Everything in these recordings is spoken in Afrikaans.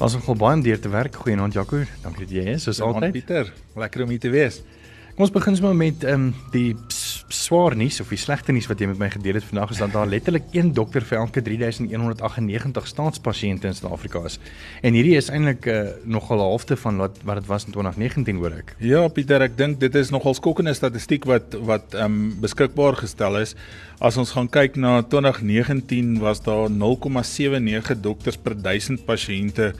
Het al baie om deur te werk. Goeienaand Jaco. Dankie dat jy is soos altyd. Pieter, lekker om hier te wees. Kom ons begin sommer met ehm um, die swaar nuus of die slegte nuus wat jy met my gedeel het vandag is dat daar letterlik een dokter vir elke 3198 staatspasiënte in Suid-Afrika is. En hierdie is eintlik uh, nogal halfte van wat wat dit was in 2019 hoor ek. Ja, Pieter, ek dink dit is nogal skokkende statistiek wat wat ehm um, beskikbaar gestel is. As ons gaan kyk na 2019 was daar 0,79 dokters per 1000 pasiënte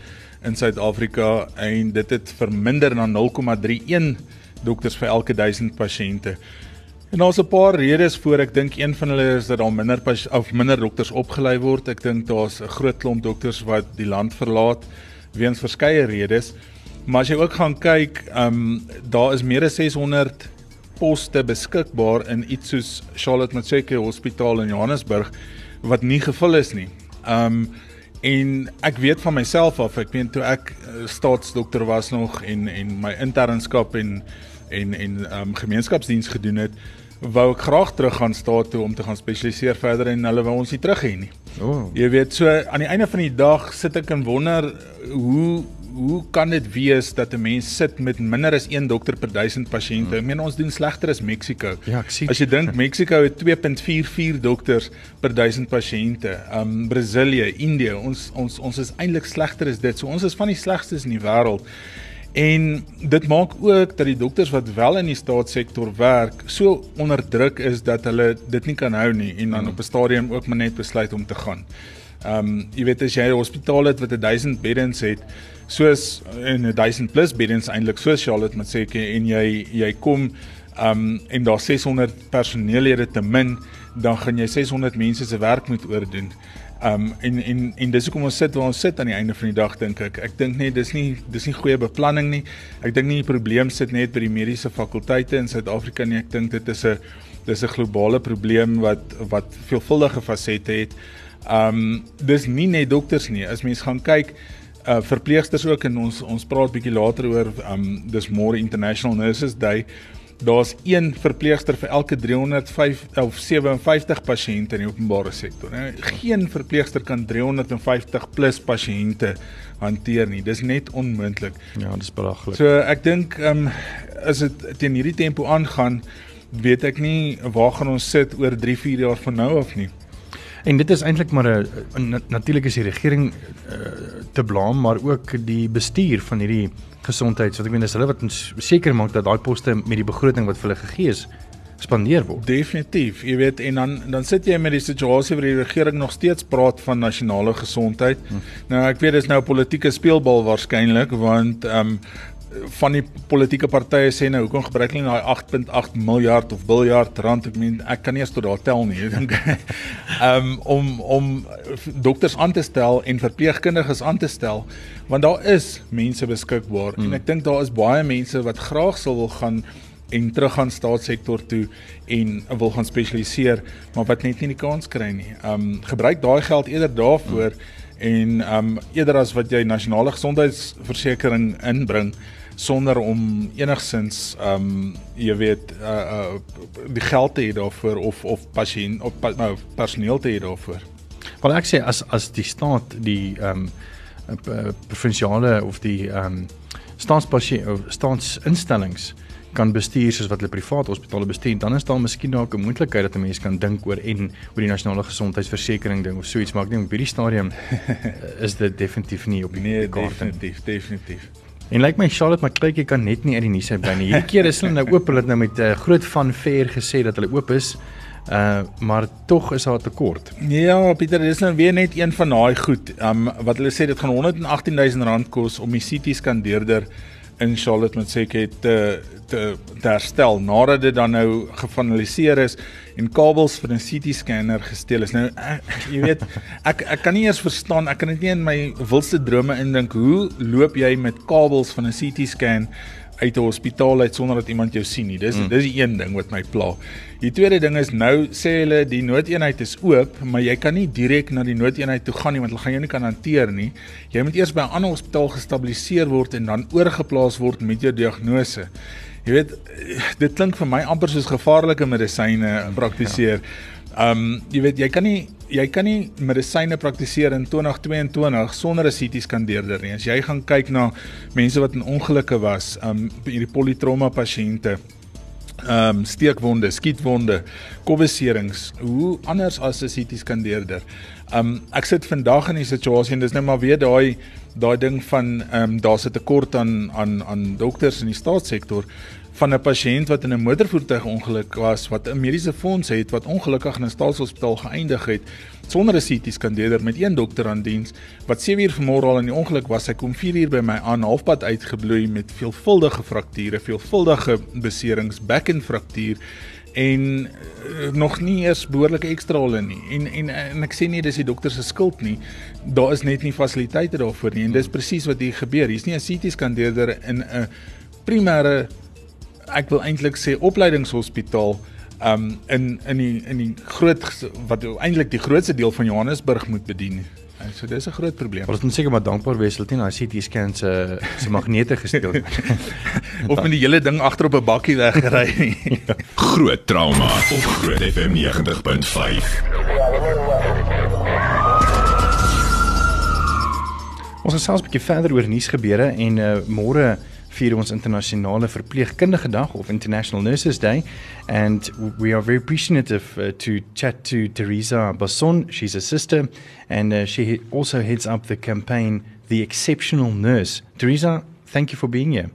in Suid-Afrika en dit het verminder na 0,31 dokters vir elke 1000 pasiënte. En daar's 'n paar redes voor ek dink een van hulle is dat daar minder of minder dokters opgelei word. Ek dink daar's 'n groot klomp dokters wat die land verlaat weens verskeie redes. Maar as jy ook gaan kyk, ehm um, daar is meer as 600 poste beskikbaar in iets soos Charlotte Matseke Hospitaal in Johannesburg wat nie gevul is nie. Ehm um, en ek weet van myself af, ek weet toe ek uh, staatsdokter was nog en en my internskap en en en ehm um, gemeenskapsdiens gedoen het, wou ek graag terug gaan staat toe om te gaan spesialiseer verder en hulle wou ons nie terug hê nie. O, oh, Jy weet, so aan die einde van die dag sit ek en wonder hoe hoe kan dit wees dat 'n mens sit met minder as 1 dokter per 1000 pasiënte? Ek meen ons doen slegter as Mexiko. Ja, ek sien. As jy dink Mexiko het 2.44 dokters per 1000 pasiënte. Um Brasilië, Indië, ons ons ons is eintlik slegter as dit. So ons is van die slegstes in die wêreld. En dit maak ook dat die dokters wat wel in die staatssektor werk, so onder druk is dat hulle dit nie kan hou nie en dan op 'n stadium ook maar net besluit om te gaan. Ehm um, jy weet as jy 'n hospitaal het wat 1000 beddens het, soos en 1000 plus beddens eintlik soos Charlotte moet sê en jy jy kom um, en daar 600 personeellede te min, dan gaan jy 600 mense se werk moet oordoen. Um en en en dis hoekom ons sit waar ons sit aan die einde van die dag dink ek. Ek dink net dis nie dis nie goeie beplanning nie. Ek dink nie die probleem sit net by die mediese fakulteite in Suid-Afrika nie. Ek dink dit is 'n dis 'n globale probleem wat wat veelvuldige fasette het. Um dis nie net dokters nie. As mens gaan kyk uh verpleegsters ook en ons ons praat bietjie later oor um dis môre International Nurses Day. Daar's een verpleegster vir elke 305 of 57 pasiënte in die openbare sektor. Nou, geen verpleegster kan 350 plus pasiënte hanteer nie. Dis net onmoontlik. ja, dis belaglik. So ek dink ehm um, as dit teen hierdie tempo aangaan, weet ek nie waar gaan ons sit oor 3, 4 jaar van nou af nie. En dit is eintlik maar 'n na, natuurlik is die regering uh, te blaam, maar ook die bestuur van hierdie gesondheids wat ek meen is hulle wat seker maak dat daai poste met die begroting wat vir hulle gegee is spandeer word. Definitief. Jy weet en dan dan sit jy met die situasie waar die regering nog steeds praat van nasionale gesondheid. Hmm. Nou ek weet dis nou 'n politieke speelbal waarskynlik want ehm um, van die politieke partye sê nou hoekom gebruik hulle daai 8.8 miljard of biljard rand ek meen ek kan nie eens tot daar tel nie ek dink um, om om dokters aan te stel en verpleegkundiges aan te stel want daar is mense beskikbaar mm. en ek dink daar is baie mense wat graag sal wil gaan en terug gaan staatssektor toe en wil gaan spesialiseer maar wat net nie die kans kry nie. Um gebruik daai geld eerder daarvoor mm. en um eerder as wat jy nasionale gesondheidsversekering inbring sonder om enigsins um jy weet uh, uh die geld te hê daarvoor of of pasiënt of pa, nou personeel te hê daarvoor. Wel ek sê as as die staat die ehm um, provinsiale of die ehm um, staatspasiënt of staatsinstellings kan bestuur soos wat hulle private hospitale bestuur, dan is daar miskien dalk 'n moontlikheid dat 'n mens kan dink oor en oor die nasionale gesondheidsversekering ding of so iets, maar ek dink op hierdie stadium is dit definitief nie op die Nee, kaart nie. definitief, definitief. En lyk like my Charlotte McClay kan net nie uit die nuus uit bly nie. Hierdie keer is hulle nou oop, hulle het nou met 'n uh, groot fanfare gesê dat hulle oop is. Uh maar tog is daar tekort. Ja, Pieter, dis nou weer net een van daai goed. Um wat hulle sê dit gaan 118000 rand kos om die CT skandeerder in Charlotte met sê te te te herstel nadat dit dan nou gefinaliseer is en kabels vir 'n CT scanner gesteel is. Nou ek, jy weet, ek ek kan nie eers verstaan, ek kan dit nie in my wildste drome indink hoe loop jy met kabels van 'n CT scan uit 'n hospitaal uit sonder dat iemand jou sien nie. Dis mm. dis die een ding wat my pla. Die tweede ding is nou sê hulle die noodeenheid is oop, maar jy kan nie direk na die noodeenheid toe gaan nie want hulle gaan jou nie kan hanteer nie. Jy moet eers by 'n ander hospitaal gestabiliseer word en dan oorgeplaas word met jou diagnose. Jy weet dit klink vir my amper soos gevaarlike medisyne praktiseer. Ehm um, jy weet jy kan nie jy kan nie medisyne praktiseer in 2022 sonder 'n CT skandeerder nie. As jy gaan kyk na mense wat in ongelukke was, um hierdie polytrauma pasiënte, um steekwonde, skietwonde, kobbeserings, hoe anders as 'n CT skandeerder. Um ek sit vandag in 'n situasie en dis net maar weer daai daai ding van um daar's 'n tekort aan aan aan dokters in die staatssektor van 'n pasiënt wat in 'n motorvoertuigongeluk was wat 'n mediese fonds het wat ongelukkig in 'n staatshospitaal geëindig het sonder 'n CT skandeerder met een dokter aan diens wat 7 uur vanmôre al in die ongeluk was. Hy kom 4 uur by my aan halfpad uitgebloei met veelvuldige frakture veelvuldige beserings back and fraktuur en uh, nog nie eers behoorlike ekstra hulle nie. En en en ek sê nie dis die dokter se skuld nie. Daar is net nie fasiliteite daarvoor nie en dis presies wat hier gebeur. Hier's nie 'n CT skandeerder in 'n primêre ek wil eintlik sê opleidingshospitaal um in in die in die groot wat eintlik die grootste deel van Johannesburg moet bedien. So dis 'n groot probleem. Ons moet seker maar dankbaar wees dat nie daai CT scan se se magnete gesteel het. of met die hele ding agter op 'n bakkie weggery nie. groot trauma op Groot FM 90.5. Ons gesels 'n bietjie verder oor nuusgebeure en uh, môre vier ons internasionale verpleegkundige dag of International Nurses Day and we are very appreciative uh, to chat to Teresa Basson she's a sister and uh, she also heads up the campaign the exceptional nurse Teresa thank you for being here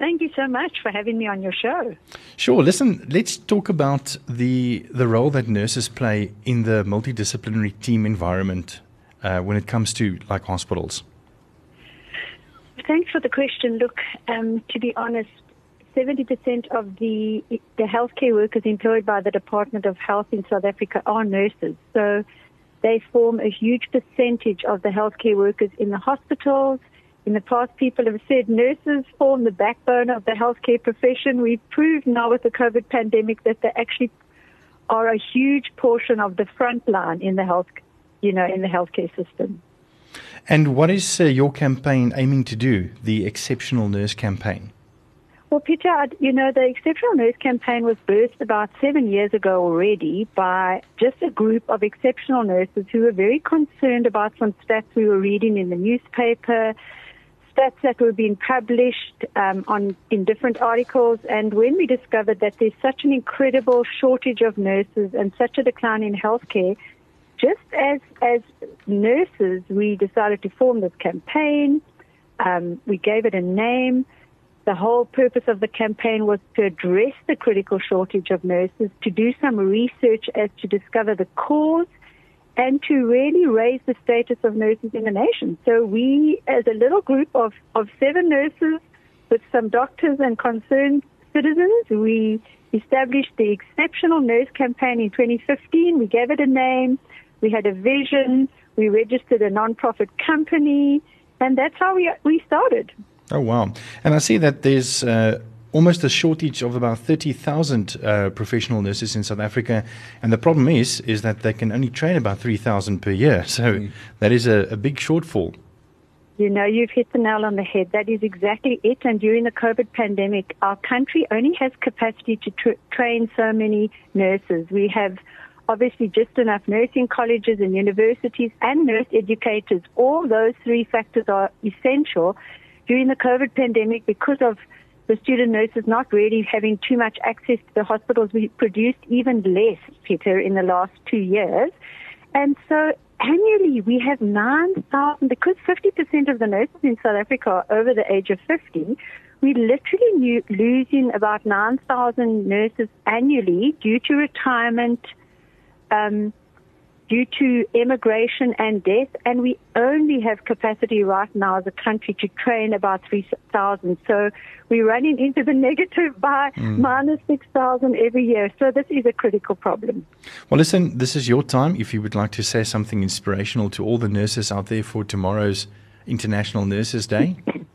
Thank you so much for having me on your show. Sure. Listen, let's talk about the the role that nurses play in the multidisciplinary team environment uh, when it comes to like hospitals. Thanks for the question. Look, um, to be honest, 70% of the the healthcare workers employed by the Department of Health in South Africa are nurses. So they form a huge percentage of the healthcare workers in the hospitals. In the past, people have said nurses form the backbone of the healthcare profession. We've proved now with the COVID pandemic that they actually are a huge portion of the front line in the health, you know, in the healthcare system. And what is uh, your campaign aiming to do, the Exceptional Nurse Campaign? Well, Peter, you know, the Exceptional Nurse Campaign was birthed about seven years ago already by just a group of exceptional nurses who were very concerned about some stats we were reading in the newspaper, stats that were being published um, on in different articles. And when we discovered that there's such an incredible shortage of nurses and such a decline in healthcare, just as as nurses, we decided to form this campaign. Um, we gave it a name. The whole purpose of the campaign was to address the critical shortage of nurses, to do some research as to discover the cause, and to really raise the status of nurses in the nation. So we, as a little group of, of seven nurses with some doctors and concerned citizens, we established the Exceptional Nurse Campaign in 2015. We gave it a name. We had a vision. We registered a non-profit company, and that's how we we started. Oh wow! And I see that there's. Uh, almost a shortage of about 30,000 uh, professional nurses in South Africa. And the problem is, is that they can only train about 3,000 per year. So mm. that is a, a, big shortfall. You know, you've hit the nail on the head. That is exactly it. And during the COVID pandemic, our country only has capacity to tra- train so many nurses. We have obviously just enough nursing colleges and universities and nurse educators. All those three factors are essential during the COVID pandemic because of the student nurses not really having too much access to the hospitals. We produced even less, Peter, in the last two years. And so annually we have 9,000, because 50% of the nurses in South Africa are over the age of 50, we're literally losing about 9,000 nurses annually due to retirement, um, due to immigration and death, and we only have capacity right now as a country to train about 3,000. So we're running into the negative by mm. minus 6,000 every year. So this is a critical problem. Well, listen, this is your time. If you would like to say something inspirational to all the nurses out there for tomorrow's International Nurses Day.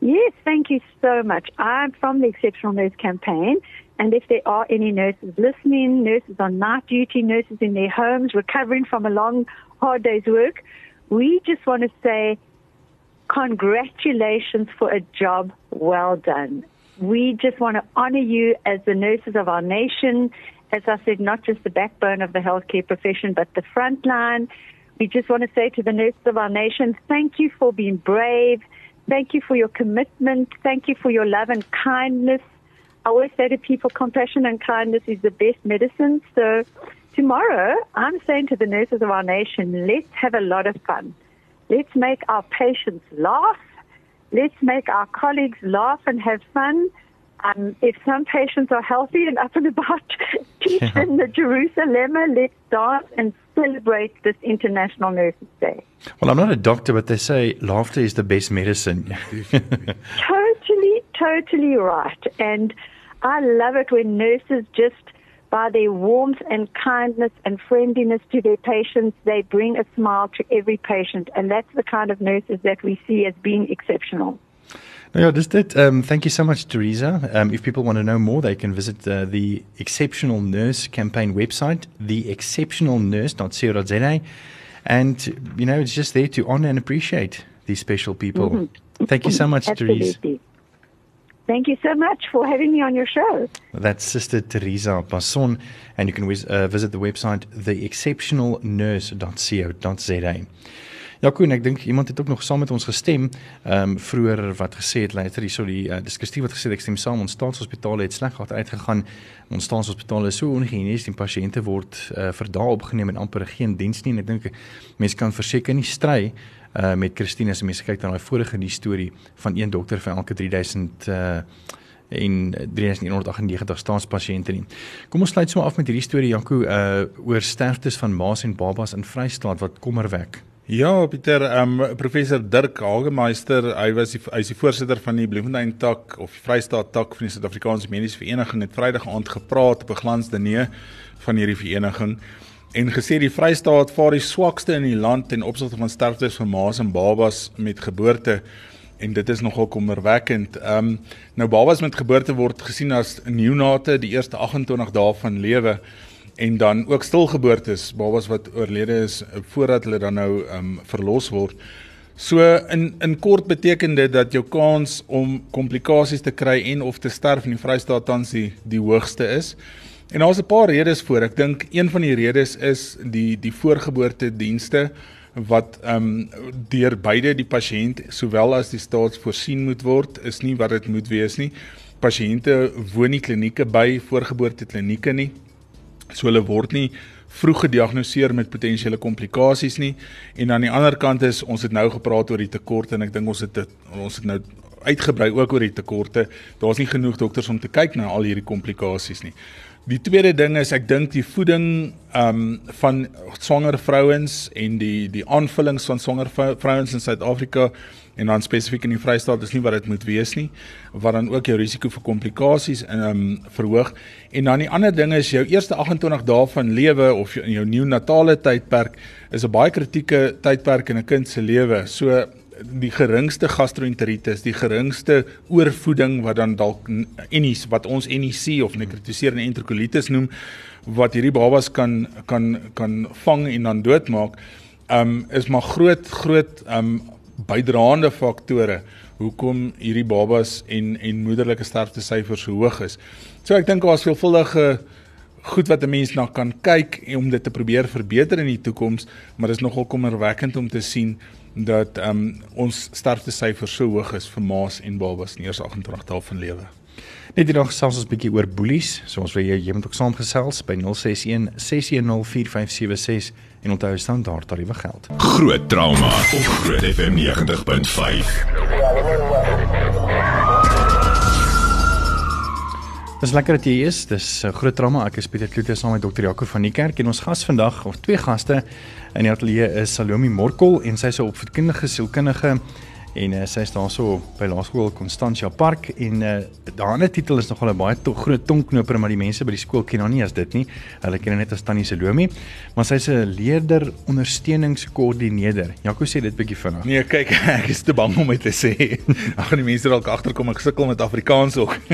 Yes, thank you so much. I'm from the Exceptional Nurse Campaign, and if there are any nurses listening, nurses on night duty, nurses in their homes recovering from a long, hard day's work, we just want to say congratulations for a job well done. We just want to honor you as the nurses of our nation. As I said, not just the backbone of the healthcare profession, but the front line. We just want to say to the nurses of our nation, thank you for being brave. Thank you for your commitment. Thank you for your love and kindness. I always say to people, compassion and kindness is the best medicine. So tomorrow, I'm saying to the nurses of our nation, let's have a lot of fun. Let's make our patients laugh. Let's make our colleagues laugh and have fun. Um, if some patients are healthy and up and about, teach Yeah. them the Jerusalem. Let's dance and celebrate this International Nurses Day. Well, I'm not a doctor, but they say laughter is the best medicine. totally, totally right. And I love it when nurses just, by their warmth and kindness and friendliness to their patients, they bring a smile to every patient. And that's the kind of nurses that we see as being exceptional. Nou ja, dis dit. Um thank you so much Teresa. Um if people want to know more, they can visit uh, the Exceptional Nurse campaign website, theexceptionalnurse.co.za and you know, it's just there to honor and appreciate these special people. Mhm. Thank you so much Teresa. Thank you so much for having me on your show. That's Sister Teresa Passon, and you can uh, visit the website theexceptionalnurse.co.za. Ja, Koen, ek dink iemand het ook nog saam met ons gestem, ehm um, vroeër wat gesê het luister hierso die uh, dis Christie wat gesê het ek stem saam ons staatshospitale het sleg gehad uitgegaan. Ons staatshospitale is so onhygiënies, die pasiënte word uh, vir dae opgeneem en amper geen diens nie en ek dink mense kan verseker nie stry uh met Christine as mense kyk na daai vorige die storie van een dokter vir elke 3000 uh en 3198 staatspasiënte nie. Kom ons sluit sommer af met hierdie storie Janko uh oor sterftes van ma's en babas in Vrystaat wat kommer wek. Ja, Pieter, ehm um, professor Dirk Hagemeister, hy was die, hy is die voorsitter van die Bloemfontein tak of Vrystaat tak van die Suid-Afrikaanse Mediese Vereniging het Vrydag aand gepraat op 'n glansdiner van hierdie vereniging en gesê die Vrystaat vaar die swakste in die land ten opsigte van sterftes van ma's en babas met geboorte en dit is nogal kommerwekkend. Ehm um, nou babas met geboorte word gesien as neonate die eerste 28 dae van lewe en dan ook stilgeboortes, babas wat oorlede is eh, voordat hulle dan nou ehm um, verlos word. So in in kort beteken dit dat jou kans om komplikasies te kry en of te sterf in die Vrystaat tans die die hoogste is. En daar's 'n paar redes voor. Ek dink een van die redes is die die voorgeboorte dienste wat ehm um, deur beide die pasiënt sowel as die staat voorsien moet word is nie wat dit moet wees nie. Pasiënte woon nie klinieke by voorgeboorte klinieke nie. So hulle word nie vroeg gediagnoseer met potensiële komplikasies nie. En aan die ander kant is ons het nou gepraat oor die tekorte en ek dink ons het dit ons het nou uitgebrei ook oor die tekorte. Daar's nie genoeg dokters om te kyk na al hierdie komplikasies nie. Die tweede ding is ek dink die voeding um van swanger vrouens en die die aanvullings van swanger vrou- vrouens in Suid-Afrika en dan spesifiek in die Vrystaat is nie wat dit moet wees nie wat dan ook jou risiko vir komplikasies um verhoog. En dan die ander ding is jou eerste 28 dae van lewe of jou, jou neonatale tydperk is 'n baie kritieke tydperk in 'n kind se lewe. So die geringste gastroenteritis, die geringste oorvoeding wat dan dalk ennies wat ons NEC of nekrotiserende enterocolitis noem wat hierdie babas kan kan kan vang en dan doodmaak, um is maar groot groot um bydraende faktore hoekom hierdie babas en en moederlike sterftesyfers so hoog is. So ek dink daar's veelvuldige goed wat 'n mens na kan kyk om dit te probeer verbeter in die toekoms, maar dit is nogal kommerwekkend om te sien dat um, ons sterftesyfer so hoog is vir ma's en babas in eers 28 dae van lewe. Net hierdag gesels ons 'n bietjie oor boelies. So ons wil jy jy moet ook saamgesels by 061 610 4576 en onthou staan daar tariewe geld. Groot trauma op Groot FM 90.5. Dis lekker dat jy hier is. Dis 'n groot drama. Ek is Pieter Kloete saam met Dr. Jaco van die kerk en ons gas vandag of twee gaste in die ateljee is Salome Morkel en sy is 'n opvoedkundige sielkundige en uh, sy is daarso by Laerskool Constantia Park en uh, daai ander titel is nogal 'n baie to groot tongknoper maar die mense by die skool ken haar nie as dit nie. Hulle ken haar net as Tannie Salome, maar sy's 'n leerder ondersteuningskoördineerder. Jaco sê dit bietjie vinnig. Nee, kyk, ek is te bang om dit te sê. Ag, die mense dalk agterkom ek sukkel met Afrikaans ook.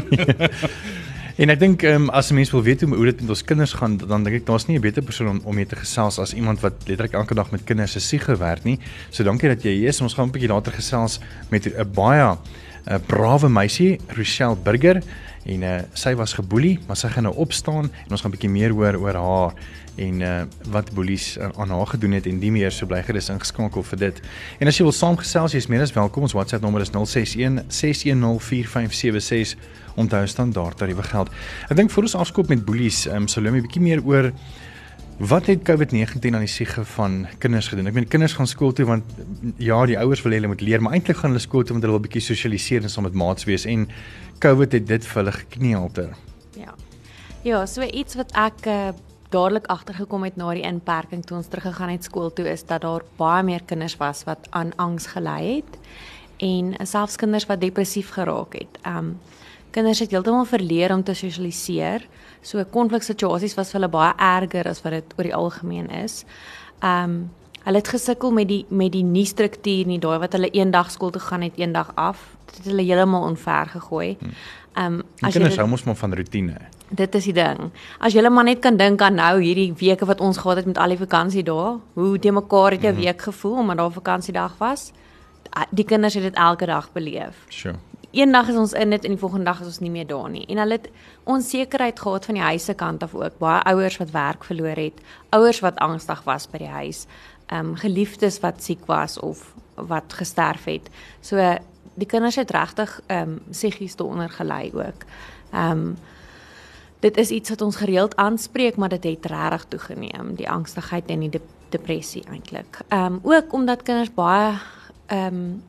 En ek dink um, as 'n mens wil weet hoe hoe dit met ons kinders gaan, dan dink ek daar's nie 'n beter persoon om om mee te gesels as iemand wat letterlik elke dag met kinders se siege werk nie. So dankie dat jy hier is. Ons gaan 'n bietjie later gesels met 'n baie 'n brawe meisie, Rochelle Burger en uh, sy was geboelie, maar sy gaan nou opstaan en ons gaan 'n bietjie meer hoor oor haar en uh, wat boelies uh, aan haar gedoen het en die meer so bly gerus ingeskakel vir dit. En as jy wil saamgesels, jy's meer as welkom. Ons WhatsApp nommer is 061 610 4576 onthou standaard tariewe geld. Ek dink voor ons afskop met boelies, ehm um, Salome 'n bietjie meer oor wat het COVID-19 aan die siege van kinders gedoen? Ek meen kinders gaan skool toe want ja, die ouers wil hê hulle moet leer, maar eintlik gaan hulle skool toe want hulle wil 'n bietjie sosialiseer en saam met maats wees en COVID het dit vir hulle gekneelter. Ja. Ja, so iets wat ek uh, dadelik agtergekom het na die inperking toe ons teruggegaan het skool toe is dat daar baie meer kinders was wat aan angs gelei het en selfs kinders wat depressief geraak het. Um kinders het heeltemal verleer om te sosialiseer. So konfliksituasies was vir hulle baie erger as wat dit oor die algemeen is. Um hulle het gesukkel met die met die nuwe struktuur nie, daai wat hulle eendag skool toe gaan het, eendag af. Dit het hulle heeltemal onver gegooi. Um as jy hou mos maar van rotine. Dit is die ding. As jy maar net kan dink aan nou hierdie weke wat ons gehad het met al die vakansie dae, hoe te mekaar het jou mm week gevoel omdat daar vakansiedag was? Die kinders het dit elke dag beleef. Sure eendag is ons in dit en die volgende dag is ons nie meer daar nie. En hulle het onsekerheid gehad van die huise kant af ook. Baie ouers wat werk verloor het, ouers wat angstig was by die huis, ehm um, geliefdes wat siek was of wat gesterf het. So die kinders het regtig ehm um, psigies daaronder gelei ook. Ehm um, dit is iets wat ons gereeld aanspreek, maar dit het regtig toegeneem, die angstigheid en die de depressie eintlik. Ehm um, ook omdat kinders baie ehm um,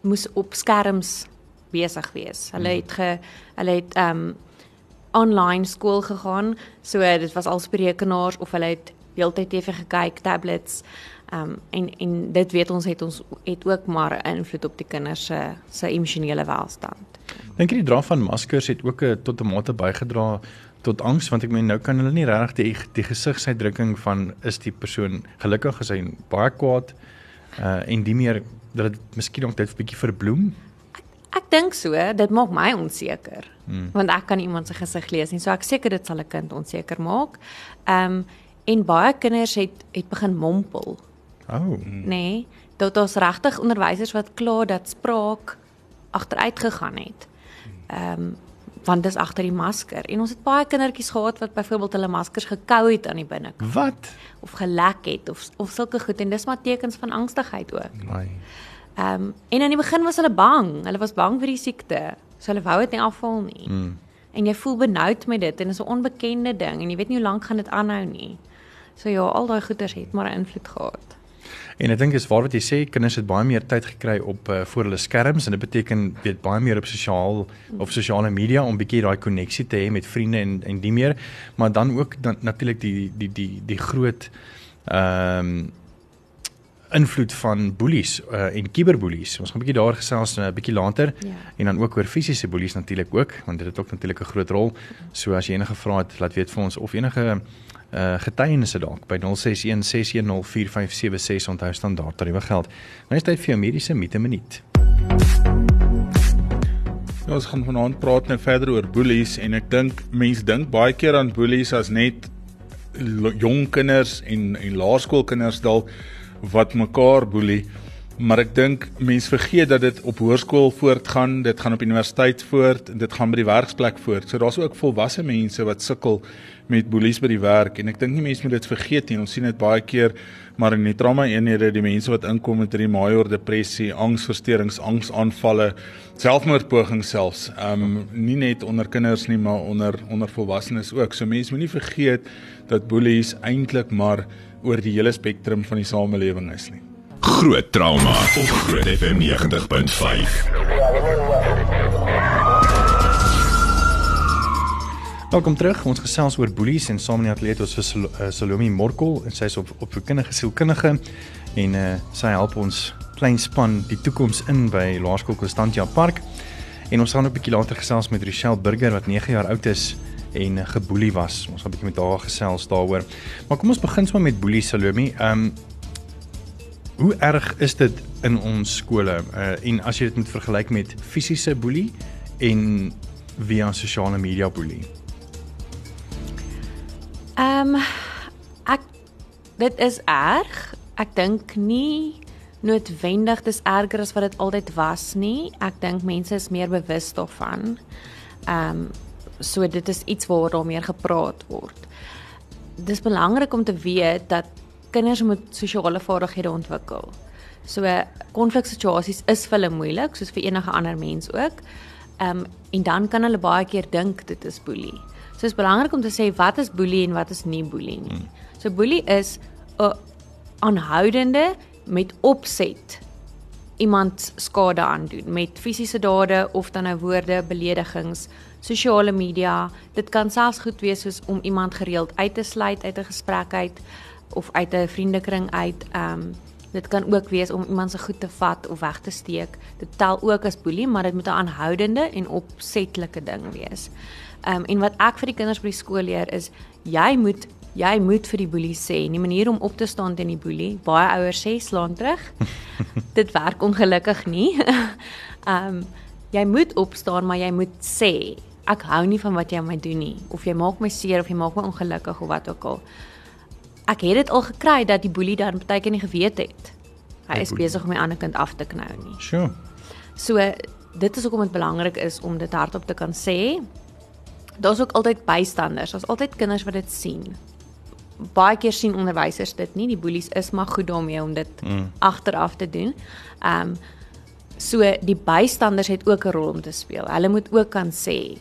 moes op skerms besig wees. Hulle hmm. het ge hulle het um online skool gegaan. So dit was al sprekenaars of hulle het heeltyd TV gekyk, tablets. Um en en dit weet ons het ons het ook maar 'n invloed op die kinders se se emosionele welstand. Dink jy die dra van maskers het ook 'n tot 'n mate bygedra tot angs want ek meen nou kan hulle nie regtig die, die gesigsuitdrukking van is die persoon gelukkig is hy baie kwaad uh en die meer dat dit miskien ook dit 'n bietjie verbloem Ek dink so, dit maak my onseker. Hmm. Want ek kan iemand se gesig lees nie. So ek seker dit sal 'n kind onseker maak. Ehm um, en baie kinders het het begin mompel. Oh. Nee, dit was regtig onderwysers wat kla dat spraak agteruit gegaan het. Ehm um, want dis agter die masker en ons het baie kindertjies gehad wat byvoorbeeld hulle maskers gekou het aan die binnekant. Wat? Of gelek het of of sulke goed en dis maar tekens van angstigheid ook. Nee. Ehm um, en in die begin was hulle bang. Hulle was bang vir die siekte. So hulle wou dit nie afval nie. Mm. En jy voel benoud met dit en dit is 'n onbekende ding en jy weet nie hoe lank gaan dit aanhou nie. So ja, al daai goeters het maar 'n invloed gehad. En ek dink is waar wat jy sê, kinders het baie meer tyd gekry op uh, voor hulle skerms en dit beteken weet baie meer op sosiaal of sosiale media om bietjie daai koneksie te hê met vriende en en die meer, maar dan ook dan natuurlik die die die die groot ehm um, invloed van boelies uh, en kiberboelies. Ons gaan 'n bietjie daar gesels 'n uh, bietjie later ja. en dan ook oor fisiese boelies natuurlik ook want dit het ook natuurlik 'n groot rol. So as jy enige vrae het, laat weet vir ons of enige uh getuienisse dalk by 0616104576 onthou standaard tariewe geld. Nou is tyd vir jou mediese mite minuut. Nou ons gaan vanaand praat net verder oor boelies en ek dink mense dink baie keer aan boelies as net jong kinders en en laerskoolkinders dalk wat mekaar boelie. Maar ek dink mense vergeet dat dit op hoërskool voortgaan, dit gaan op universiteit voort en dit gaan by die werksplek voort. So daar's ook volwasse mense wat sukkel met boelies by die werk en ek dink nie mense moet dit vergeet nie. Ons sien dit baie keer maar in die trauma eenhede die mense wat inkom met hierdie major depressie, angsversteurings, angsaanvalle, selfmoordpogings selfs. Ehm um, nie net onder kinders nie, maar onder onder volwassenes ook. So mense moenie vergeet dat boelies eintlik maar oor die hele spektrum van die samelewing is nie. Groot trauma op Groot FM 90.5. Welkom terug. Ons gesels oor boelies en saam in die ateljee ons vir eh, Salome Morkel en sy is op op kindige sielkundige en uh, sy help ons klein span die toekoms in by Laerskool Constantia Park. En ons gaan 'n bietjie later gesels met Rochelle Burger wat 9 jaar oud is en geboelie was. Ons gaan 'n bietjie met haar gesels daaroor. Maar kom ons begin sommer met boelie Salome. Ehm um, hoe erg is dit in ons skole? Uh, en as jy dit moet vergelyk met fisiese boelie en via sosiale media boelie? Ehm um, ek dit is erg. Ek dink nie noodwendig dis erger as wat dit altyd was nie. Ek dink mense is meer bewus daarvan. Ehm um, so dit is iets waaroor daar meer gepraat word. Dis belangrik om te weet dat kinders moet sosiale vaardighede ontwikkel. So konfliksituasies is vir hulle moeilik soos vir enige ander mens ook. Ehm um, en dan kan hulle baie keer dink dit is boelie. So is belangrik om te sê wat is boelie en wat is nie boelie nie. Hmm. So boelie is 'n aanhoudende met opset iemand skade aandoen met fisiese dade of dan nou woorde, beledigings, sosiale media. Dit kan selfs goed wees soos om iemand gereeld uit te sluit uit 'n gesprek uit of uit 'n vriendekring uit. Ehm um, dit kan ook wees om iemand se goed te vat of weg te steek. Dit tel ook as boelie, maar dit moet 'n aanhoudende en opsetlike ding wees. Ehm um, en wat ek vir die kinders by die skool leer is jy moet jy moet vir die boelie sê, nie manier om op te staan teen die boelie. Baie ouers sê slaan terug. Dit werk ongelukkig nie. Ehm um, jy moet opstaan, maar jy moet sê ek hou nie van wat jy aan my doen nie of jy maak my seer of jy maak my ongelukkig of wat ook al. Ek het dit al gekry dat die boelie dan baie keer nie geweet het. Hy is besig om my ander kind af te knou nie. Sure. So dit is hoekom dit belangrik is om dit hardop te kan sê daar's ook altyd bystanders. Daar's altyd kinders wat dit sien. Baie keer sien onderwysers dit nie. Die boelies is maar goed daarmee om dit mm. agteraf te doen. Ehm um, so die bystanders het ook 'n rol om te speel. Hulle moet ook kan sê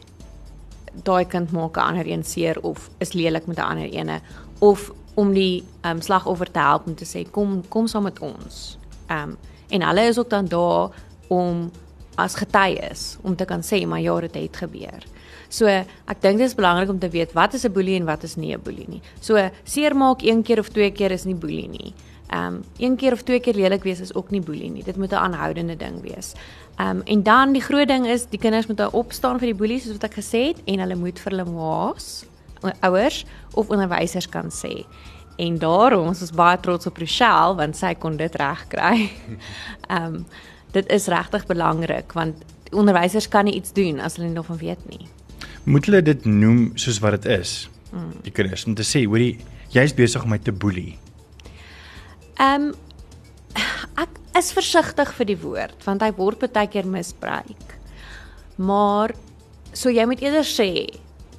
daai kind maak 'n ander een seer of is lelik met 'n ander ene of om die ehm um, slagoffer te help om te sê kom kom saam met ons. Ehm um, en hulle is ook dan daar om as getuies om te kan sê maar ja, dit het gebeur. So ek dink dit is belangrik om te weet wat is 'n boelie en wat is nie 'n boelie nie. So seermaak een keer of twee keer is nie boelie nie. Ehm um, een keer of twee keer lelik wees is ook nie boelie nie. Dit moet 'n aanhoudende ding wees. Ehm um, en dan die groot ding is die kinders moet opstaan vir die boelie soos wat ek gesê het en hulle moet vir hulle ma's, ouers of onderwysers kan sê. En daarom ons is baie trots op Rochelle want sy kon dit reg kry. Ehm um, dit is regtig belangrik want onderwysers kan nie iets doen as hulle nie daarvan weet nie moet hulle dit noem soos wat dit is. Mm. Die kinders om te sê, hoorie, jy's besig om my te boelie. Ehm um, ek is versigtig vir die woord want hy word baie keer misbruik. Maar so jy moet eerder sê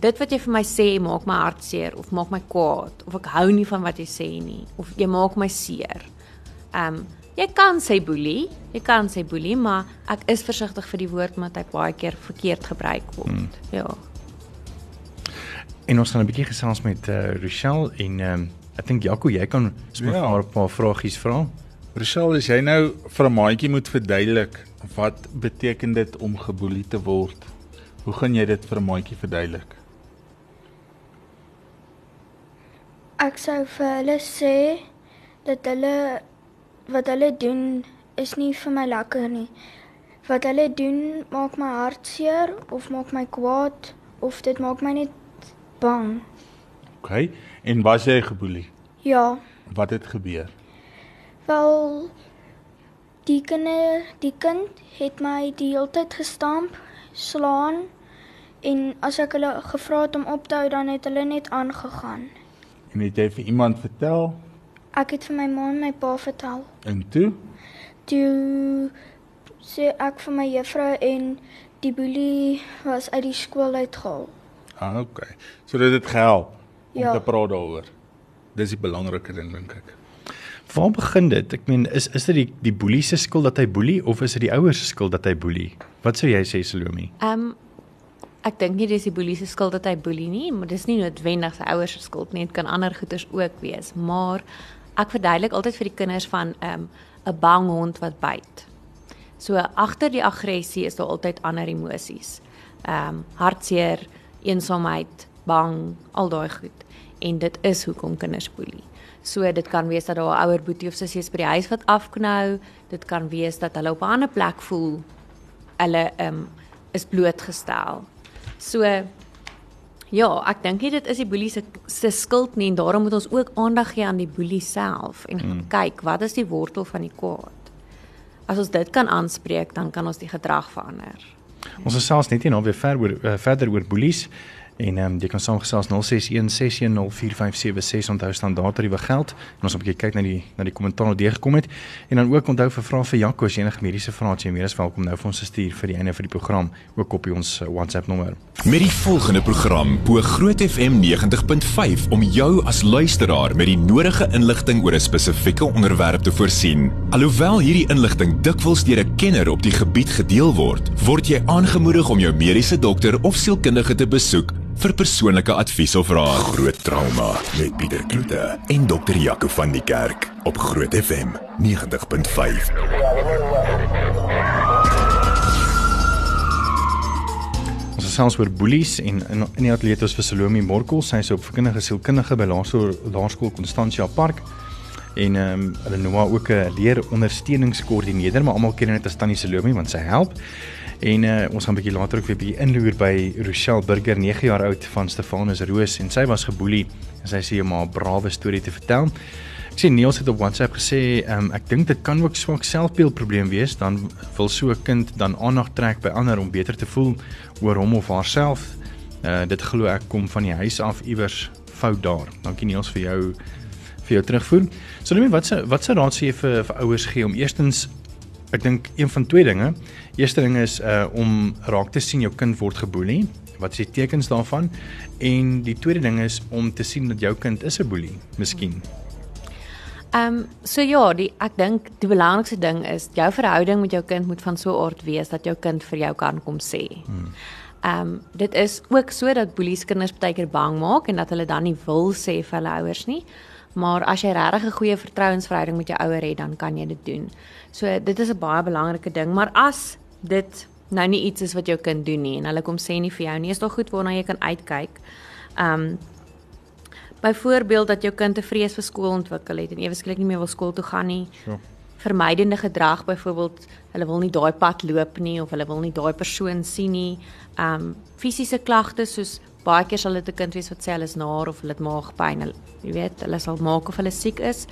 dit wat jy vir my sê maak my hart seer of maak my kwaad of ek hou nie van wat jy sê nie of jy maak my seer. Ehm um, jy kan sê boelie, jy kan sê boelie, maar ek is versigtig vir die woord omdat hy baie keer verkeerd gebruik word. Mm. Ja. En ons gaan 'n bietjie gesels met uh, Rochelle en um, ek dink Jaco, jy kan sommer ja. 'n paar vragies vra. Rochelle, as jy nou vir 'n maatjie moet verduidelik wat beteken dit om geboelie te word? Hoe gaan jy dit vir 'n maatjie verduidelik? Ek sou vir hulle sê dat hulle wat hulle doen is nie vir my lekker nie. Wat hulle doen maak my hart seer of maak my kwaad of dit maak my net bang. OK. En was jy geboelie? Ja. Wat het gebeur? Wel die kinder, die kind het my die hele tyd gestamp, slaan en as ek hulle gevra het om op te hou, dan het hulle net aangegaan. En het jy vir iemand vertel? Ek het vir my ma en my pa vertel. En toe? Toe sê ek vir my juffrou en die boelie was uit die skool uitgehaal. Ah, okay. So dit het gehelp om ja. te praat daaroor. Dis die belangrike ding dink ek. Waar begin dit? Ek meen is is dit die die boelie se skuld dat hy boelie of is dit die ouers se skuld dat hy boelie? Wat sou jy sê Salome? Ehm um, ek dink nie dis die boelie se skuld dat hy boelie nie, maar dis nie noodwendig sy ouers se skuld nie. Dit kan ander goeters ook wees, maar ek verduidelik altyd vir die kinders van ehm um, 'n bang hond wat byt. So agter die aggressie is daar altyd ander emosies. Ehm um, hartseer, eensaamheid, bang, al daai goed. En dit is hoekom kinders boelie. So dit kan wees dat daar 'n ouer boetie of sussie is by die huis wat afknou. Dit kan wees dat hulle op 'n ander plek voel hulle ehm um, is blootgestel. So ja, ek dink nie dit is die boelie se se skuld nie en daarom moet ons ook aandag gee aan die boelie self en hmm. kyk wat is die wortel van die kwaad. As ons dit kan aanspreek, dan kan ons die gedrag verander. Ons is selfs net nie nou weer ver oor uh, verder oor boelies en ehm um, jy kan saamgesels 0616104576 onthou standaard tariewe geld en ons 'n bietjie kyk na die na die kommentaar wat deurgekom het en dan ook onthou vir vrae vir Jaco as enige mediese vrae jy meer as welkom nou vir ons te stuur vir die einde van die program ook op ons uh, WhatsApp nommer. Met die volgende program bo Groot FM 90.5 om jou as luisteraar met die nodige inligting oor 'n spesifieke onderwerp te voorsien. Alhoewel hierdie inligting dikwels deur 'n kenner op die gebied gedeel word, word jy aangemoedig om jou mediese dokter of sielkundige te besoek vir persoonlike advies of raad. Groot trauma met Pieter Kloete en dokter Jaco van die Kerk op Groot FM 90.5. Ons is selfs oor boelies en in in die ateljee het ons vir Salome Morkel, sy is op verkindige sielkundige by Laerskool Laerskool Constantia Park. En ehm um, hulle noem haar ook 'n leer ondersteuningskoördineerder, maar almal ken haar net as Tannie Salome want sy help. En uh, ons gaan 'n bietjie later ook weer bietjie inloer by Rochelle Burger, 9 jaar oud van Stefanus Roos en sy was geboelie en sy sê maar 'n brawe storie te vertel. Ek sien Niels het op WhatsApp gesê, um, ek dink dit kan ook swak selfbeeldprobleem wees, dan wil so 'n kind dan aandag trek by ander om beter te voel oor hom of haarself. Uh dit glo ek kom van die huis af iewers fout daar. Dankie Niels vir jou vir jou terugvoer. So net wat se wat se raad sê jy vir vir ouers gee om eerstens ek dink een van twee dinge Eerste ding is uh om raak te sien jou kind word geboelie. Wat is die tekens daarvan? En die tweede ding is om te sien dat jou kind is 'n boelie, miskien. Ehm um, so ja, die ek dink die belangrikste ding is jou verhouding met jou kind moet van so 'n aard wees dat jou kind vir jou kan kom sê. Hmm. Ehm um, dit is ook so dat boelies kinders baie keer bang maak en dat hulle dan nie wil sê vir hulle ouers nie. Maar as jy regtig 'n goeie vertrouensverhouding met jou ouer het, dan kan jy dit doen. So dit is 'n baie belangrike ding, maar as dit nou nie iets is wat jou kind doen nie en hulle kom sê nie vir jou nie, is dit goed waarna jy kan uitkyk. Um byvoorbeeld dat jou kind 'n vrees vir skool ontwikkel het en ewe skielik nie meer wil skool toe gaan nie. Ja. Vermydende gedrag byvoorbeeld, hulle wil nie daai pad loop nie of hulle wil nie daai persoon sien nie. Um fisiese klagtes soos baie keer sal dit 'n kind wees wat sê hulle is naar of hulle het maagpyn. Jy weet, hulle sal maak of hulle siek is.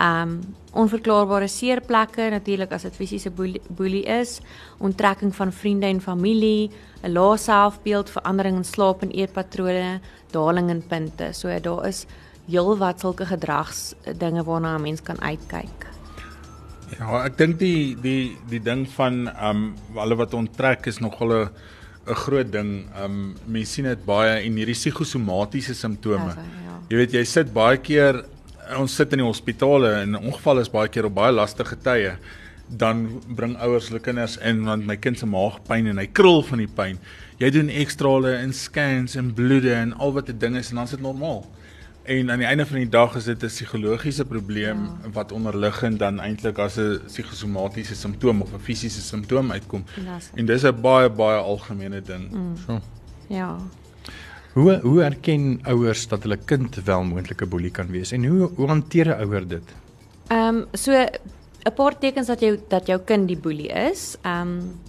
Um onverklaarbare seerplekke natuurlik as dit fisiese boelie, is, onttrekking van vriende en familie, 'n lae selfbeeld, verandering in slaap en eetpatrone, daling in punte. So daar is heelwat sulke gedrags dinge waarna 'n mens kan uitkyk. Ja, ek dink die die die ding van um hulle wat onttrek is nogal 'n 'n groot ding. Um mense sien dit baie in hierdie psigosomatiese simptome. Ja, ja. Jy weet jy sit baie keer ons sit in die hospitale en ongeval is baie keer op baie lastige tye dan bring ouers hulle kinders in want my kind se maag pyn en hy krul van die pyn. Jy doen ekstrale en scans en bloede en al wat 'n ding is en dan is dit normaal. En aan die einde van die dag is dit 'n psigologiese probleem ja. wat onderliggend dan eintlik as 'n psigosomatiese simptoom of 'n fisiese simptoom uitkom. En dis 'n baie baie algemene ding. Mm. So. Ja. Hoe hoe erken ouers dat hulle kind wel moontlike boelie kan wees en hoe hoe hanteer 'n ouer dit? Ehm um, so 'n paar tekens dat jou dat jou kind die boelie is. Ehm um,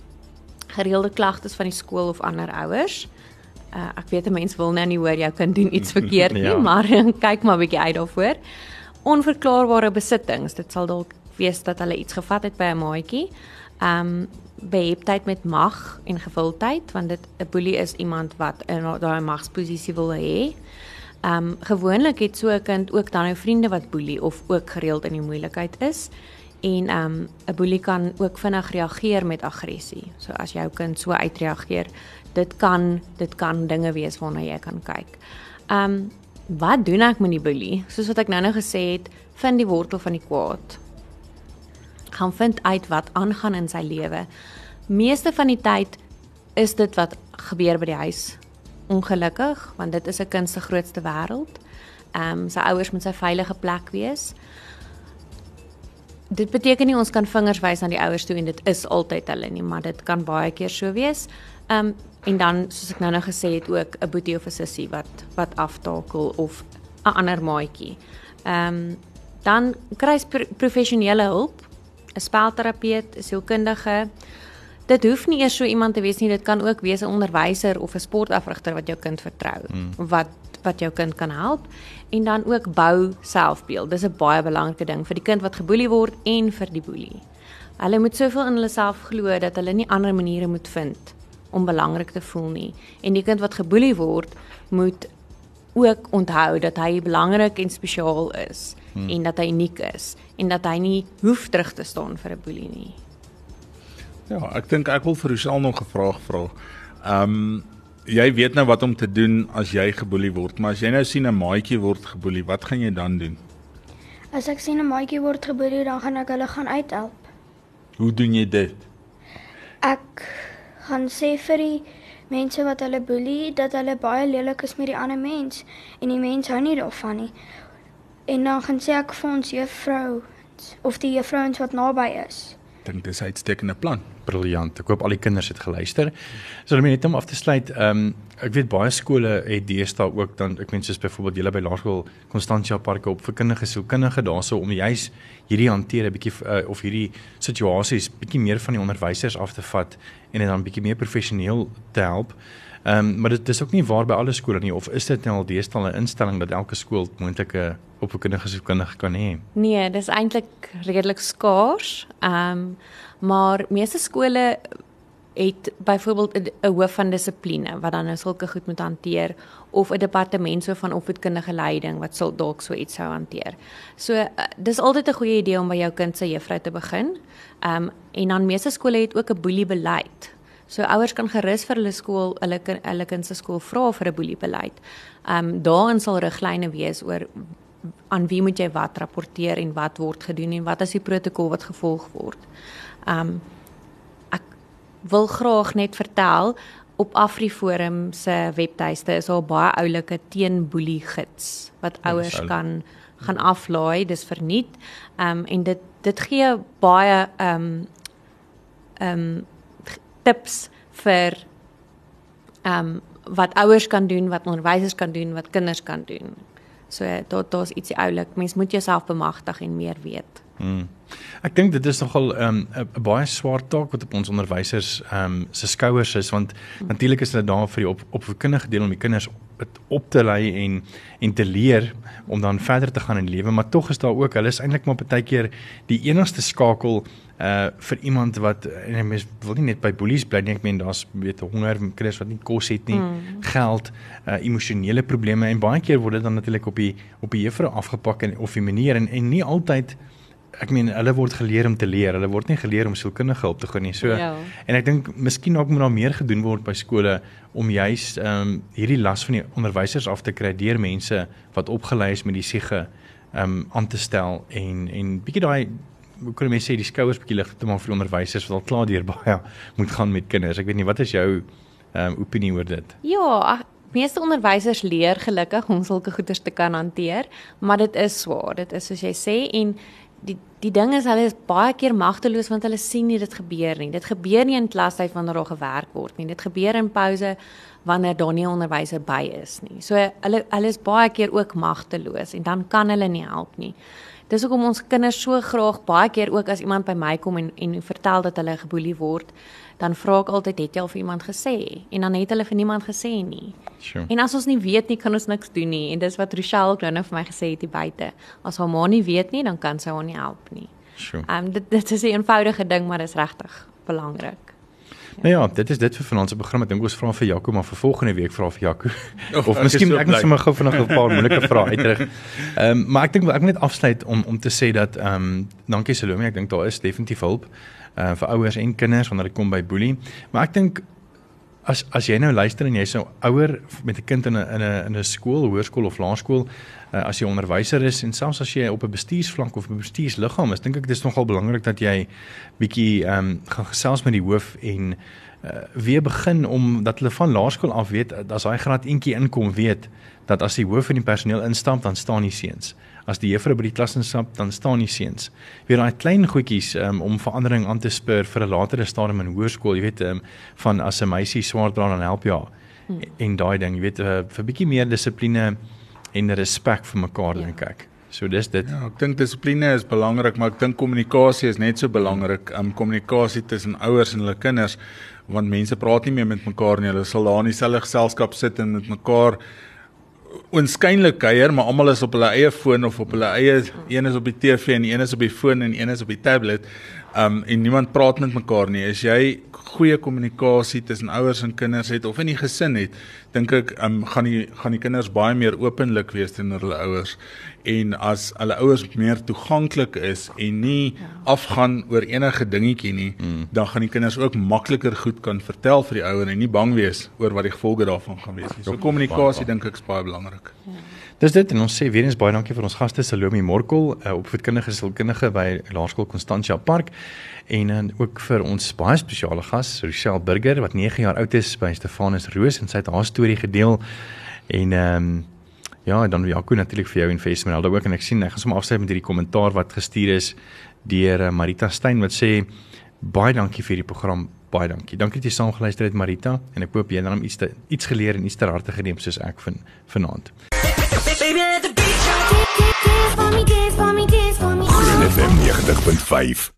gereelde klagtes van die skool of ander ouers. Uh, ek weet 'n mens wil nou nie hoor jou kind doen iets verkeerd nie, ja. maar kyk maar 'n bietjie uit daarvoor. Onverklaarbare besittings. Dit sal dalk wees dat hulle iets gevat het by 'n maatjie. Um, beheptheid met mag en gewildheid want dit 'n boelie is iemand wat in daai magsposisie wil hê. Um, gewoonlik het so 'n kind ook dan nou vriende wat boelie of ook gereeld in die moeilikheid is. En um, 'n boelie kan ook vinnig reageer met aggressie. So as jou kind so uitreageer, dit kan dit kan dinge wees waarna jy kan kyk. Ehm um, wat doen ek met die boelie? Soos wat ek nou-nou gesê het, vind die wortel van die kwaad gaan vind uit wat aangaan in sy lewe. Meeste van die tyd is dit wat gebeur by die huis. Ongelukkig, want dit is 'n kind se grootste wêreld. Ehm um, sy ouers moet sy veilige plek wees. Dit beteken nie ons kan vingers wys aan die ouers toe en dit is altyd hulle nie, maar dit kan baie keer so wees. Ehm um, en dan soos ek nou nou gesê het ook 'n boetie of 'n sussie wat wat aftakel of 'n ander maatjie Ehm um, dan kry jy professionele hulp, 'n spelterapeut, 'n sielkundige. Dit hoef nie eers so iemand te wees nie, dit kan ook wees 'n onderwyser of 'n sportafrigter wat jou kind vertrou, hmm. wat wat jou kind kan help en dan ook bou selfbeeld. Dis 'n baie belangrike ding vir die kind wat geboelie word en vir die boelie. Hulle moet soveel in hulle self glo dat hulle nie ander maniere moet vind om belangrik te voel nie. En die kind wat geboelie word, moet ook onthou dat hy belangrik en spesiaal is hmm. en dat hy uniek is en dat hy nie hoef terug te staan vir 'n boelie nie. Ja, ek dink ek wil vir Rochelle nog 'n vraag vra. Ehm um, jy weet nou wat om te doen as jy geboelie word, maar as jy nou sien 'n maatjie word geboelie, wat gaan jy dan doen? As ek sien 'n maatjie word geboelie, dan gaan ek hulle gaan uithelp. Hoe doen jy dit? Ek gaan sê vir die mense wat hulle boelie dat hulle baie lelik is met die ander mens en die mens hou nie daarvan nie. En dan gaan sê ek vir ons juffrou of die juffrouens wat naby is dink dis 'n uitstekende plan. Briljant. Ek hoop al die kinders het geluister. So net om af te sluit, ehm um, ek weet baie skole het deesdae ook dan ek meen soos byvoorbeeld julle by Laerskool Constantia Park op vir kinders sielkundige daarso om juis hierdie hanteer 'n bietjie uh, of hierdie situasies bietjie meer van die onderwysers af te vat en dit dan bietjie meer professioneel te help. Ehm um, maar dit is ook nie waar by alle skole nie of is dit nou al deesdae 'n instelling dat elke skool moontlike opvoedkundige sielkundige kan hê? Nee, dis eintlik redelik skaars. Ehm um, maar meeste skole het byvoorbeeld 'n hoof van dissipline wat dan nou sulke goed moet hanteer of 'n departement so van opvoedkundige leiding wat sal dalk so iets sou hanteer. So uh, dis altyd 'n goeie idee om by jou kind se juffrou te begin. Ehm um, en dan meeste skole het ook 'n boelie beleid. So ouers kan gerus vir hulle skool, hulle hulle kind se skool vra vir 'n boelie beleid. Ehm um, daarin sal riglyne wees oor aan wie moet jy wat rapporteer en wat word gedoen en wat is die protokol wat gevolg word. Um ek wil graag net vertel op Afriforum se webtuiste is daar baie oulike teenboelie gids wat ouers kan gaan aflaai, dis verniet. Um en dit dit gee baie um um tips vir um wat ouers kan doen, wat onderwysers kan doen, wat kinders kan doen. So daar daar's ietsie oulik. Mens moet jouself bemagtig en meer weet. Hmm. Ek dink dit is nogal ehm, 'n um, baie swaar taak wat op ons onderwysers ehm um, se skouers is want hmm. natuurlik is hulle daar vir die op opvoedkundige deel om die kinders op, op te lei en en te leer om dan verder te gaan in lewe, maar tog is daar ook hulle is eintlik maar baie keer die enigste skakel uh vir iemand wat en mens wil nie net by boelies bly nie ek meen daar's weet honger kinders wat nie kos het nie mm. geld uh emosionele probleme en baie keer word dit dan natuurlik op die op die juffrou afgepak en of die manier en en nie altyd ek meen hulle word geleer om te leer hulle word nie geleer om sielkundige hulp te gaan nie so ja. en ek dink miskien ook moet daar meer gedoen word by skole om juis um hierdie las van die onderwysers af te kry deur mense wat opgelei is met die siege um aan te stel en en bietjie daai hoe kan mense sê die skouers bietjie lig te maak vir onderwysers wat al klaar deur baie moet gaan met kinders. Ek weet nie wat is jou ehm um, opinie oor dit? Ja, meeste onderwysers leer gelukkig om sulke goeders te kan hanteer, maar dit is swaar. Dit is soos jy sê en die die ding is hulle is baie keer magteloos want hulle sien nie dit gebeur nie. Dit gebeur nie in klastyd wanneer daar gewerk word nie. Dit gebeur in pouse wanneer daar nie 'n onderwyser by is nie. So hulle hulle is baie keer ook magteloos en dan kan hulle nie help nie. Dis hoekom ons kinders so graag baie keer ook as iemand by my kom en en vertel dat hulle geboelie word, dan vra ek altyd het jy al vir iemand gesê? En dan het hulle vir niemand gesê nie. Sure. En as ons nie weet nie, kan ons niks doen nie. En dis wat Rochelle ook nou vir my gesê het hier buite. As haar ma nie weet nie, dan kan sy haar nie help nie. Sure. Ehm um, dit dit is 'n eenvoudige ding, maar dit is regtig belangrik. Nou ja, dit is dit vir vanaand se program. Ek dink ons vra vir Jaco maar vir volgende week vra vir Jaco. Oh, of miskien ek moet sommer gou vinnig 'n paar moeilike vrae uitrig. Ehm um, maar ek dink ek moet net afsluit om om te sê dat ehm um, dankie Salome, ek dink daar is definitief hulp uh vir ouers en kinders wanneer dit kom by boelie. Maar ek dink as as jy nou luister en jy's 'n nou ouer met 'n kind in 'n in 'n in 'n skool, hoërskool of laerskool, uh, as jy onderwyser is en selfs as jy op 'n bestuursvlak of 'n bestuursliggaam is, dink ek dis nogal belangrik dat jy bietjie ehm um, gaan gesels met die hoof en uh, weer begin om dat hulle van laerskool af weet as daai graad eentjie inkom weet dat as die hoof en die personeel instap dan staan die seuns as die juffrou by die klas instap dan staan die seuns weer daai klein goedjies um, om verandering aan te spur vir 'n latere stadium in hoërskool jy weet um, van as 'n meisie swaar dra dan help ja hmm. en daai ding jy weet uh, vir bietjie meer dissipline en respek vir mekaar ja. dink ek. So dis dit. Ja, ek dink dissipline is belangrik, maar ek dink kommunikasie is net so belangrik. Um kommunikasie tussen ouers en hulle kinders want mense praat nie meer met mekaar nie. Hulle sal daar in dieselfde geselskap sit en met mekaar oënskynlik kuier, maar almal is op hulle eie foon of op hulle eie een is op die TV en een is op die foon en een is op die tablet. Um en niemand praat met mekaar nie. As jy goeie kommunikasie tussen ouers en kinders het of in die gesin het, dink ek um gaan die gaan die kinders baie meer openlik wees teenoor hulle ouers en as hulle ouers meer toeganklik is en nie ja. afgaan oor enige dingetjie nie, mm. dan gaan die kinders ook makliker goed kan vertel vir die ouer en nie bang wees oor wat die gevolge daarvan gaan wees nie. So kommunikasie dink ek is baie belangrik. Ja. Dis dit en ons sê weer eens baie dankie vir ons gaste Salome Morkel, 'n uh, opvoedkundige sielkundige by Laerskool Constantia Park en dan ook vir ons baie spesiale gas Rochelle Burger wat 9 jaar oud is by Stefanus Roos en sy het haar storie gedeel en ehm um, ja, dan Jaco natuurlik vir jou en vir Esmeralda ook en ek sien ek gaan sommer afsluit met hierdie kommentaar wat gestuur is deur uh, Marita Steyn wat sê baie dankie vir die program baie dankie. Dankie dat jy saamgeluister het Marita en ek hoop jy het dan iets te, iets geleer en iets ter harte geneem soos ek van vanaand. Groen FM 90.5